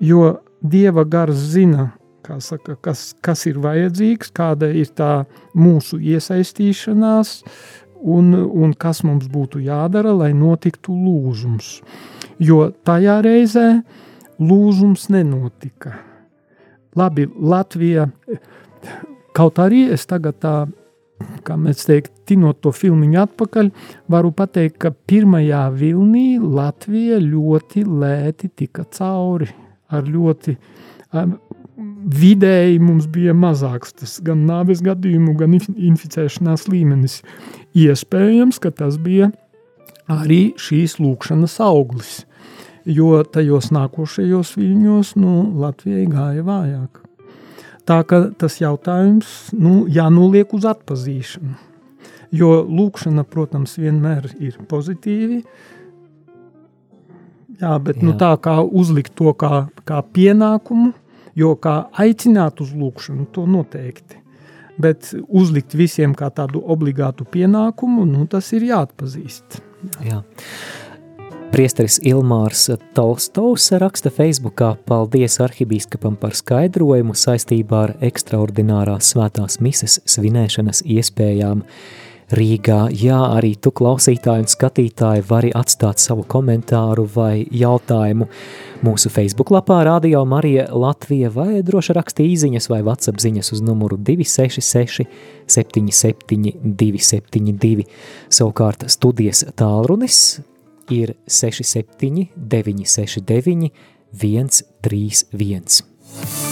jo Dieva gars zina, saka, kas, kas ir vajadzīgs, kāda ir tā mūsu iesaistīšanās, uh, un, un kas mums būtu jādara, lai notiktu lūzums. Jo tajā reizē lūzums nenotika. Labi, Latvija, kaut arī es tagad tā, kā mēs teikt, tinot to filmiņu atpakaļ, varu pateikt, ka pirmajā vilnī Latvija ļoti lēti tika cauri ar ļoti vidēji mums bija mazāks tas gan nāves gadījumu, gan inficēšanās līmenis. Iespējams, ka tas bija arī šīs lūkšanas auglis. jo tajos nākošajos viļņos nu, Latvijai gāja vājāk. Tā ka tas jautājums nu, jānoliek uz atpazīšanu. Jo lūkšana, protams, vienmēr ir pozitīvi, jā, bet nu, jā. Nu, tā kā uzlikt to kā, kā pienākumu, jo kā aicināt uz lūkšanu, to noteikti. Bet uzlikt visiem kā tādu obligātu pienākumu, nu, tas ir jāatpazīst. Jā. Priesteris Ilmārs Tolstovs raksta Facebookā paldies arhibīskapam par skaidrojumu saistībā ar ekstraordinārās svētās mises svinēšanas iespējām. Rīgā, jā, arī tu klausītāji un skatītāji vari atstāt savu komentāru vai jautājumu mūsu Facebook lapā Radio Marija Latvija vai droši raksti īziņas vai WhatsApp ziņas uz numuru 266 77 272. Savukārt studijas tālrunis ir 67 969 131.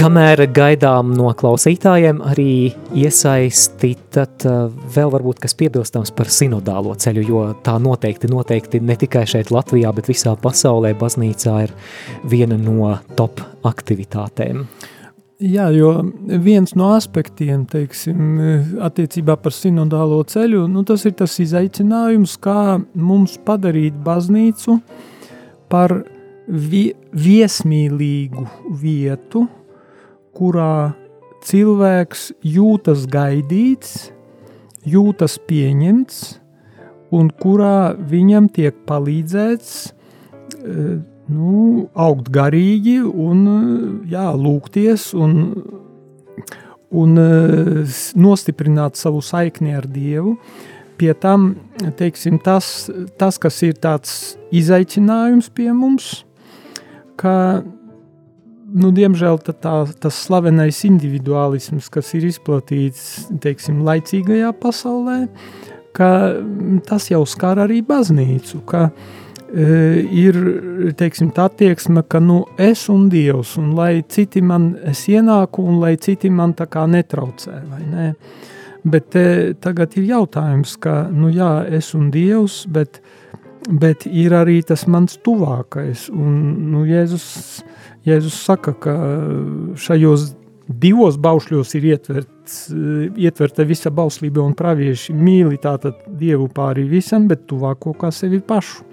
Kamēr gaidām no klausītājiem arī iesaisti, tad uh, vēl varbūt kas piebilstams par sinodālo ceļu, jo tā noteikti, noteikti ne tikai šeit Latvijā, bet visā pasaulē baznīcā ir viena no top aktivitātēm. Jā, jo viens no aspektiem, teiksim, attiecībā par sinodālo ceļu, nu tas ir tas izaicinājums, kā mums padarīt baznīcu par vi viesmīlīgu vietu, kurā cilvēks jūtas gaidīts, jūtas pieņemts, un kurā viņam tiek palīdzēts eh, nu, augt garīgi un jā, lūgties un, un eh, nostiprināt savu saikni ar Dievu. Pie tam teiksim, tas, tas, kas ir tāds izaicinājums pie mums, ka nu, diemžēl tā, tas slavenais individuālisms, kas ir izplatīts teiksim, laicīgajā pasaulē, mm, tas jau skar arī baznīcu. Ka, e, ir teiksim, tā attieksme, ka nu, es un Dievs, un lai citi man ienāku, un lai citi man tā kā netraucē. Ne? Bet te, tagad ir jautājums, ka nu, jā, es un Dievs, bet, bet ir arī tas mans tuvākais. Un, nu, Jēzus Jēzus saka, ka šajos divos baušļos ir ietverts, ietverta visa bauslība un pravieši mīli tātad Dievu pāri visam, bet tuvāko kā sevi pašu.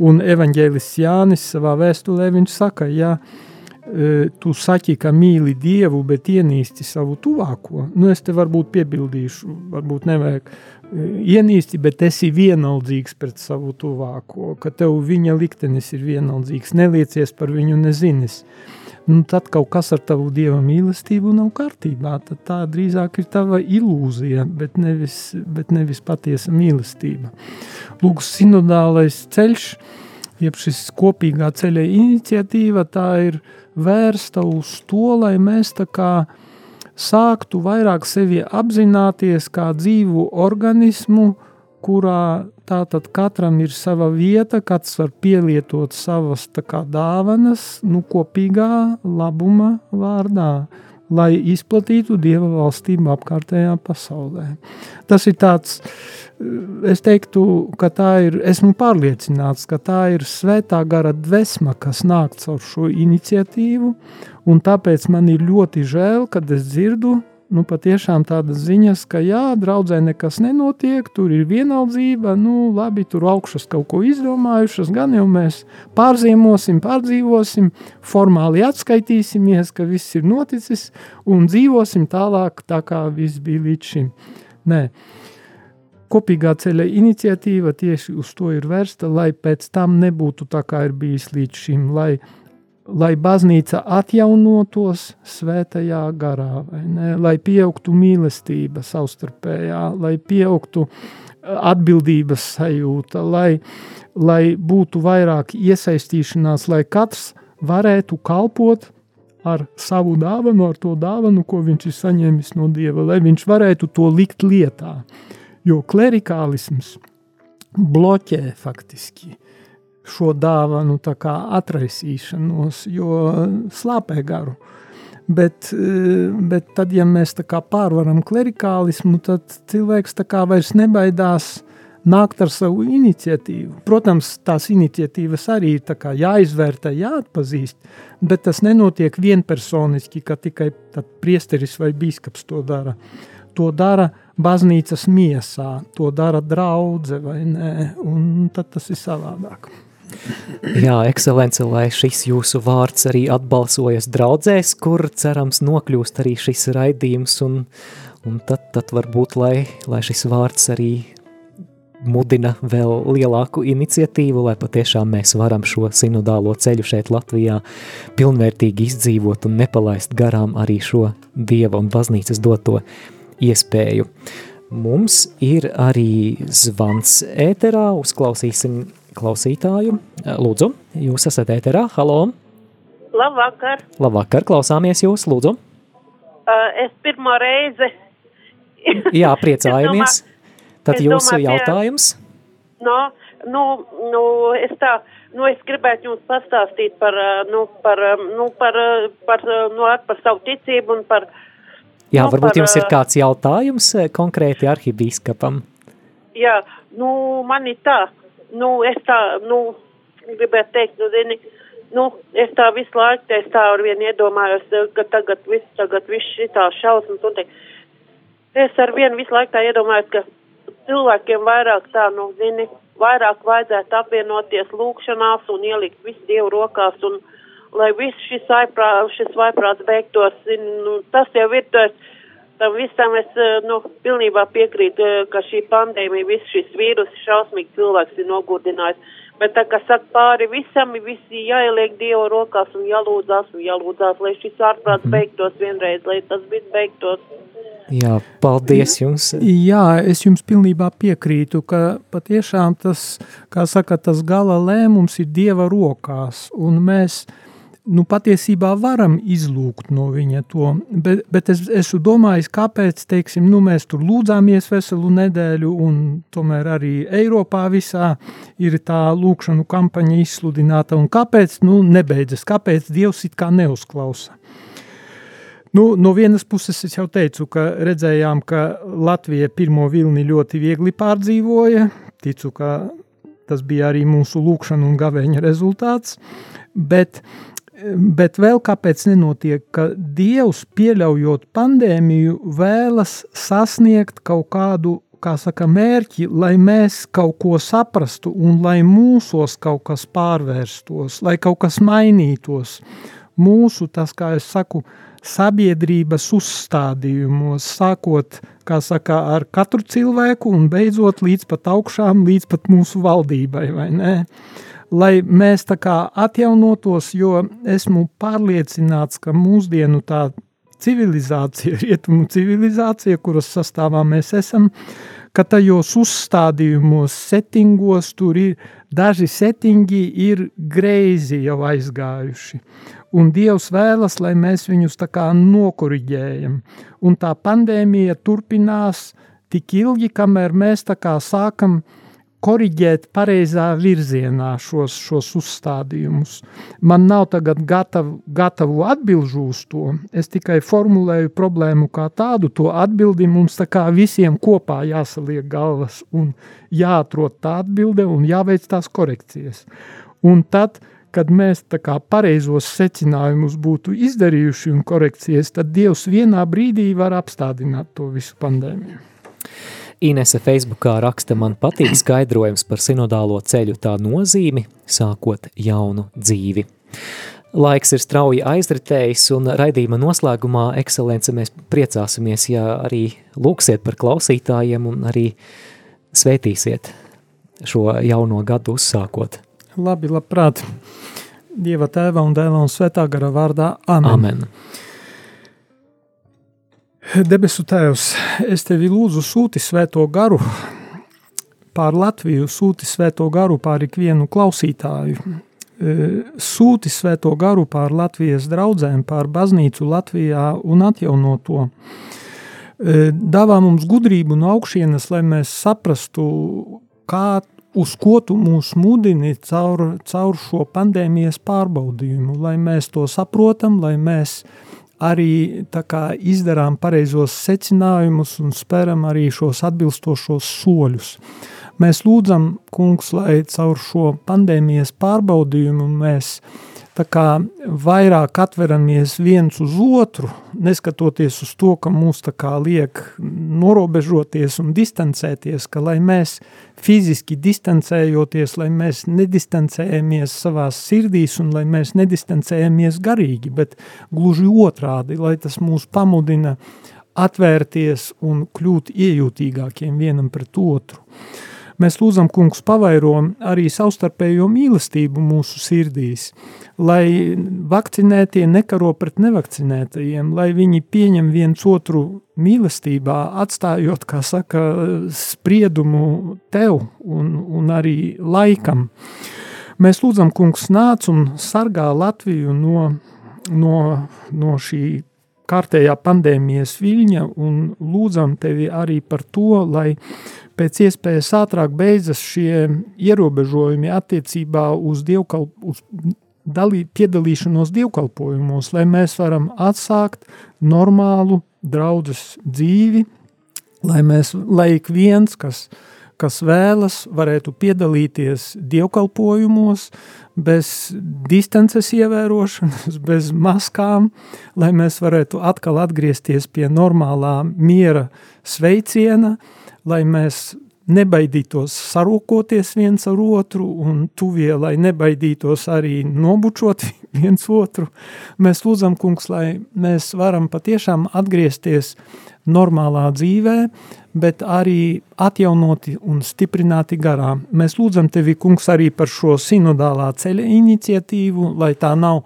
Un evaņģēlis Jānis savā vēstulē viņš saka, ja e, tu saki, ka mīli Dievu, bet ienīsti savu tuvāko, nu es te varbūt piebildīšu, varbūt nevajag ienīsti, bet esi vienaldzīgs pret savu tuvāko, ka tev viņa liktenis ir vienaldzīgs, neliecies par viņu nezinis. Nu, tad kaut kas ar tavu dieva mīlestību nav kārtībā. Tad tā drīzāk ir tava ilūzija, bet nevis, bet nevis patiesa mīlestība. Lūk, sinodālais ceļš, jeb šis kopīgā ceļa iniciatīva, tā ir vērsta uz to, lai mēs tā kā uh, sāktu vairāk sevi apzināties kā dzīvu organismu, kurā tātad katram ir sava vieta, katrs var pielietot savas kā, dāvanas, nu, kopīgā labuma vārdā, lai izplatītu Dieva valstību apkārtējā pasaulē. Tas ir tāds, es teiktu, ka tā ir, esmu pārliecināts, ka tā ir svētā gara dvesma, kas nāk caur šo iniciatīvu, Un tāpēc man ir ļoti žēl, kad es dzirdu nu, patiešām tādas ziņas, ka jā, draudzē nekas nenotiek, tur ir vienaldzība, nu, labi, tur augšas kaut ko izdomājušas, gan jau mēs pārzīmosim, pārdzīvosim, formāli atskaitīsimies, ka viss ir noticis un dzīvosim tālāk, tā kā viss bija līdz šim. Nē. Kopīgā ceļa iniciatīva tieši uz to ir vērsta, lai pēc tam nebūtu tā, kā ir bijis līdz šim, lai uh, lai baznīca atjaunotos svētajā garā, ne, lai pieaugtu mīlestība savstarpējā, lai pieaugtu atbildības sajūta, lai, lai būtu vairāk iesaistīšanās, lai katrs varētu kalpot ar savu dāvanu, ar to dāvanu, ko viņš ir saņēmis no Dieva, lai viņš varētu to likt lietā. Jo klerikālisms bloķē faktiski šo dāvanu atraisīšanos, jo slāpē garu. Bet, bet tad, ja mēs pārvaram klerikālismu, tad cilvēks vairs nebaidās nākt ar savu iniciatīvu. Protams, tās iniciatīvas arī ir jāizvērtē, jāatpazīst, bet tas nenotiek vienpersoniski, ka tikai priesteris vai biskups to dara. To dara baznīcas miesā, to dara draudzene un tas ir savādāk. Jā, ekscelence, lai šis jūsu vārds arī atbalsojas draudzēs, kur cerams nokļūst arī šis raidījums, un, un tad, tad varbūt, lai, lai šis vārds arī mudina vēl lielāku iniciatīvu, lai patiešām mēs varam šo sinodālo ceļu šeit Latvijā pilnvērtīgi izdzīvot un nepalaist garām arī šo Dieva un baznīcas doto iespēju. Mums ir arī zvans ēterā, uzklausīsim klausītāju. Lūdzu, jūs esat ēterā, halo! Labvakar! Labvakar, klausāmies jūs, lūdzu! Uh, es pirmo reizi... Jā, priecājamies! Tad es jūsu domāju, jautājums? No, nu, nu, es tā, nu, es gribētu jums pastāstīt par, nu, par, nu, par, par, nu, par savu ticību un par. Jā, nu, varbūt par, jums ir kāds jautājums konkrēti arhibīskapam. Jā, nu, man ir tā, nu, es tā, nu, gribētu teikt, nu, zini, nu, es tā visu laiku, es tā ar vienu iedomājos, ka tagad viss, tagad viss šitā šausmas un te. Es ar vienu visu laiku tā iedomājos, ka cilvēkiem vairāk tā, nu, zini, vairāk vajadzētu apvienoties lūkšanās un ielikt visu Dievu rokās un lai viss šis, aiprā, šis vaiprāts beigtos, nu, tas jau ir tas, tam visam es, eh, nu, pilnībā piekrītu, eh, ka šī pandēmija, viss šis vīrus šausmīgi cilvēks ir nogurdinājis. Bet tā kā saka pāri visam, visi jāieliek Dievu rokās un jālūdzās un jālūdzās, lai šis ārprāts mhm. beigtos vienreiz, lai tas viss beigtos. Jā, paldies jums. Jā, es jums pilnībā piekrītu, ka patiešām tas, kā saka, tas gala lēmums ir Dieva rokās, un mēs, nu, patiesībā varam izlūgt no viņa to, bet, bet es esmu domājis, kāpēc, teiksim, nu, mēs tur lūdzāmies veselu nedēļu, un tomēr arī Eiropā visā ir tā lūkšanu kampaņa izsludināta, un kāpēc, nu, nebeidzas, kāpēc Dievs it kā neuzklausa. Nu, no vienas puses es jau teicu, ka redzējām, ka Latvija pirmo vilni ļoti viegli pārdzīvoja. Ticu, ka tas bija arī mūsu lūkšana un gaveņa rezultāts. Bet, bet vēl kāpēc nenotiek, ka Dievs pieļaujot pandēmiju vēlas sasniegt kaut kādu kā saka, mērķi, lai mēs kaut ko saprastu un lai mūsos kaut kas pārvērstos, lai kaut kas mainītos. Mūsu, tas, kā es saku, uh, sabiedrības uzstādījumos, sākot saka, ar katru cilvēku un beidzot līdz pat augšām, līdz pat mūsu valdībai, vai ne? Lai mēs tā kā atjaunotos, jo esmu pārliecināts, ka mūsdienu tā civilizācija, rietumu civilizācija, kuras sastāvā mēs esam, ka tajos uzstādījumos, settingos tur ir daži settingi ir greizi jau aizgājuši un Dievs vēlas, lai mēs viņus tā kā nokuriģējam. Un tā pandēmija turpinās tik ilgi, kamēr mēs tā kā sākam koriģēt pareizā virzienā šos, šos uzstādījumus. Man nav tagad gatavu, gatavu atbilžu uz to, es tikai formulēju problēmu kā tādu, to atbildi mums tā kā visiem kopā jāsaliek galvas un jāatrod tā atbilde un jāveic tās korekcijas. Un tad kad mēs tā kā pareizos secinājumus būtu izdarījuši un korekcijas, tad Dievs vienā brīdī var apstādināt to visu pandēmiju. Inese Facebookā raksta, man patīk skaidrojums par sinodālo ceļu tā nozīmi, sākot jaunu dzīvi. Laiks ir strauji aizritējis, un raidījuma noslēgumā, ekscelence, mēs priecāsimies, ja arī lūksiet par klausītājiem un arī svētīsiet šo jauno gadu uzsākot. Labi, labprāt. Dieva tēva un dēla un svētā gara vārdā. Amen. Amen. Debesu Tēvs, es tevi lūdzu sūti svēto garu pār Latviju, sūti svēto garu pār ikvienu klausītāju. sūti svēto garu pār Latvijas draudzēm, pār baznīcu Latvijā un atjaunot to. Davā mums gudrību no augšienes, lai mēs saprastu, kā, uz ko tu mūs mudini caur, caur šo pandēmijas pārbaudījumu, lai mēs to saprotam, lai mēs arī kā, izdarām pareizos secinājumus un speram arī šos atbilstošos soļus. Mēs lūdzam, kungs, lai caur šo pandēmijas pārbaudījumu mēs kā, vairāk atveramies viens uz otru, neskatoties uz to, ka mūs kā, liek norobežoties un distancēties, ka lai mēs fiziski distancējoties, lai mēs nedistancējamies savās sirdīs un lai mēs nedistancējamies garīgi, bet gluži otrādi, lai tas mūs pamudina atvērties un kļūt iejūtīgākiem vienam pret otru. Mēs lūdzam, kungs, pavairo arī savstarpējo mīlestību mūsu sirdīs, lai vakcinētie nekaro pret nevakcinētajiem, lai viņi pieņem viens otru mīlestībā, atstājot, kā saka, spriedumu tev un, un arī laikam. Mēs lūdzam, kungs, nāc un sargā Latviju no, no, no šī kārtējā pandēmijas viļņa un lūdzam tevi arī par to, lai pēc iespējas ātrāk beidzas šie ierobežojumi attiecībā uz, dievkalp, uz dalī, piedalīšanos dievkalpojumos, lai mēs varam atsākt normālu draudzes dzīvi, lai, mēs, lai ik viens, kas, kas vēlas, varētu piedalīties dievkalpojumos, bez distances ievērošanas, bez maskām, lai mēs varētu atkal atgriezties pie normālā miera sveiciena, lai mēs nebaidītos sarokoties viens ar otru un tuvie, lai nebaidītos arī nobučot viens otru. Mēs lūdzam, kungs, lai mēs varam patiešām atgriezties normālā dzīvē, bet arī atjaunoti un stiprināti garā. Mēs lūdzam tevi, kungs, arī par šo sinodālā ceļa iniciatīvu, lai tā nav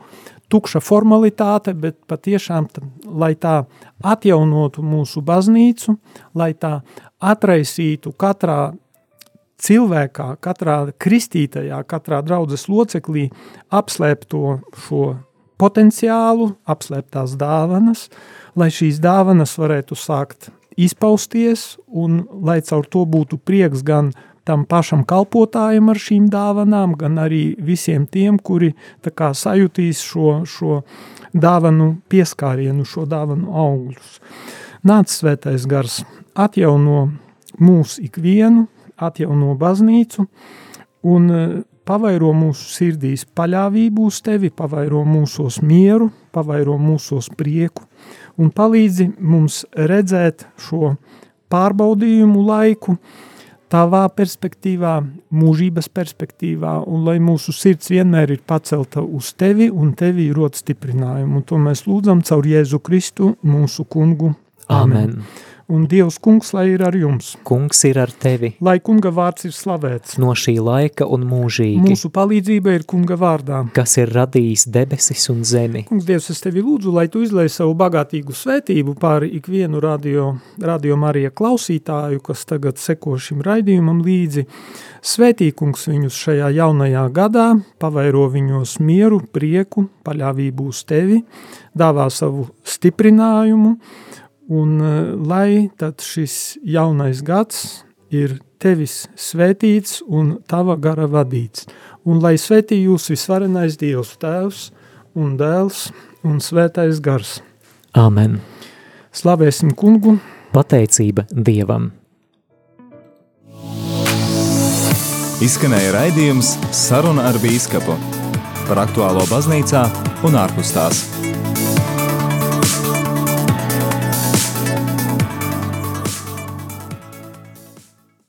tukša formalitāte, bet patiešām, lai tā atjaunotu mūsu baznīcu, lai tā atraisītu katrā cilvēkā, katrā kristītajā, katrā draudzes loceklī apslēpto šo potenciālu, apslēptās dāvanas, lai šīs dāvanas varētu sākt izpausties un lai caur to būtu prieks gan tam pašam kalpotājam ar šīm dāvanām, gan arī visiem tiem, kuri kā, sajutīs šo, šo dāvanu pieskārienu, šo dāvanu augļus. Nāc svētais gars, atjauno mūs ikvienu, atjauno baznīcu un e, pavairo mūsu sirdīs paļāvību uz tevi, pavairo mūsos mieru, pavairo mūsos prieku un palīdzi mums redzēt šo pārbaudījumu laiku, tavā perspektīvā, mūžības perspektīvā, un lai mūsu sirds vienmēr ir pacelta uz tevi un tevi rot stiprinājumu. Un to mēs lūdzam caur Jēzu Kristu, mūsu kungu. Amen un Dievs kungs, lai ir ar jums. Kungs ir ar tevi. Lai kunga vārds ir slavēts. No šī laika un mūžīgi. Mūsu palīdzība ir kunga vārdā. Kas ir radījis debesis un zemi. Kungs, Dievs, es tevi lūdzu, lai tu izlai savu bagātīgu svētību pāri ikvienu radio, radio Marija klausītāju, kas tagad seko šim raidījumam līdzi. Svētī, kungs, viņus šajā jaunajā gadā, pavairo viņos mieru, prieku, paļāvību uz tevi, dāvā savu stiprinājumu, Un eh, lai tad šis jaunais gads ir tevis svētīts un tava gara vadīts. Un lai svētī jūs visvarenais Dievs tēvs un dēls un svētais gars. Amen. Slavēsim kungu. Pateicība Dievam. Izskanēja raidījums Saruna ar bīskapu par aktuālo baznīcā un ārpus tās.